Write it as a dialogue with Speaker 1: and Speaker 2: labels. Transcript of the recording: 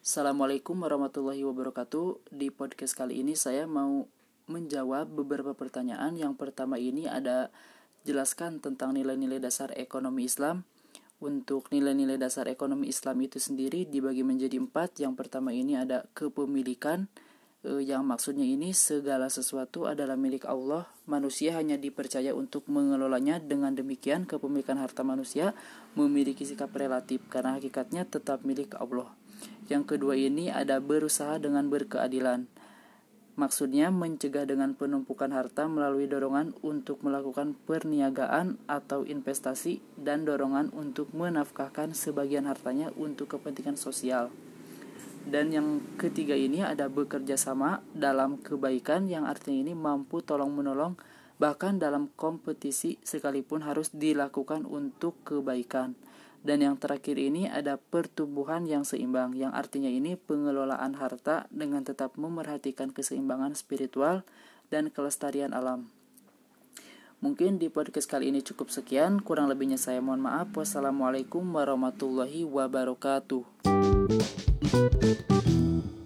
Speaker 1: Assalamualaikum warahmatullahi wabarakatuh. Di podcast kali ini saya mau menjawab beberapa pertanyaan. Yang pertama ini ada jelaskan tentang nilai-nilai dasar ekonomi Islam. Untuk nilai-nilai dasar ekonomi Islam itu sendiri dibagi menjadi empat. Yang pertama ini ada kepemilikan, eh, yang maksudnya ini segala sesuatu adalah milik Allah. Manusia hanya dipercaya untuk mengelolanya. Dengan demikian, kepemilikan harta manusia memiliki sikap relatif karena hakikatnya tetap milik Allah. Yang kedua ini ada berusaha dengan berkeadilan. Maksudnya mencegah dengan penumpukan harta melalui dorongan untuk melakukan perniagaan atau investasi dan dorongan untuk menafkahkan sebagian hartanya untuk kepentingan sosial. Dan yang ketiga ini ada bekerja sama dalam kebaikan yang artinya ini mampu tolong menolong bahkan dalam kompetisi sekalipun harus dilakukan untuk kebaikan. Dan yang terakhir ini ada pertumbuhan yang seimbang, yang artinya ini pengelolaan harta dengan tetap memerhatikan keseimbangan spiritual dan kelestarian alam. Mungkin di podcast kali ini cukup sekian, kurang lebihnya saya mohon maaf. Wassalamualaikum warahmatullahi wabarakatuh. どどどど。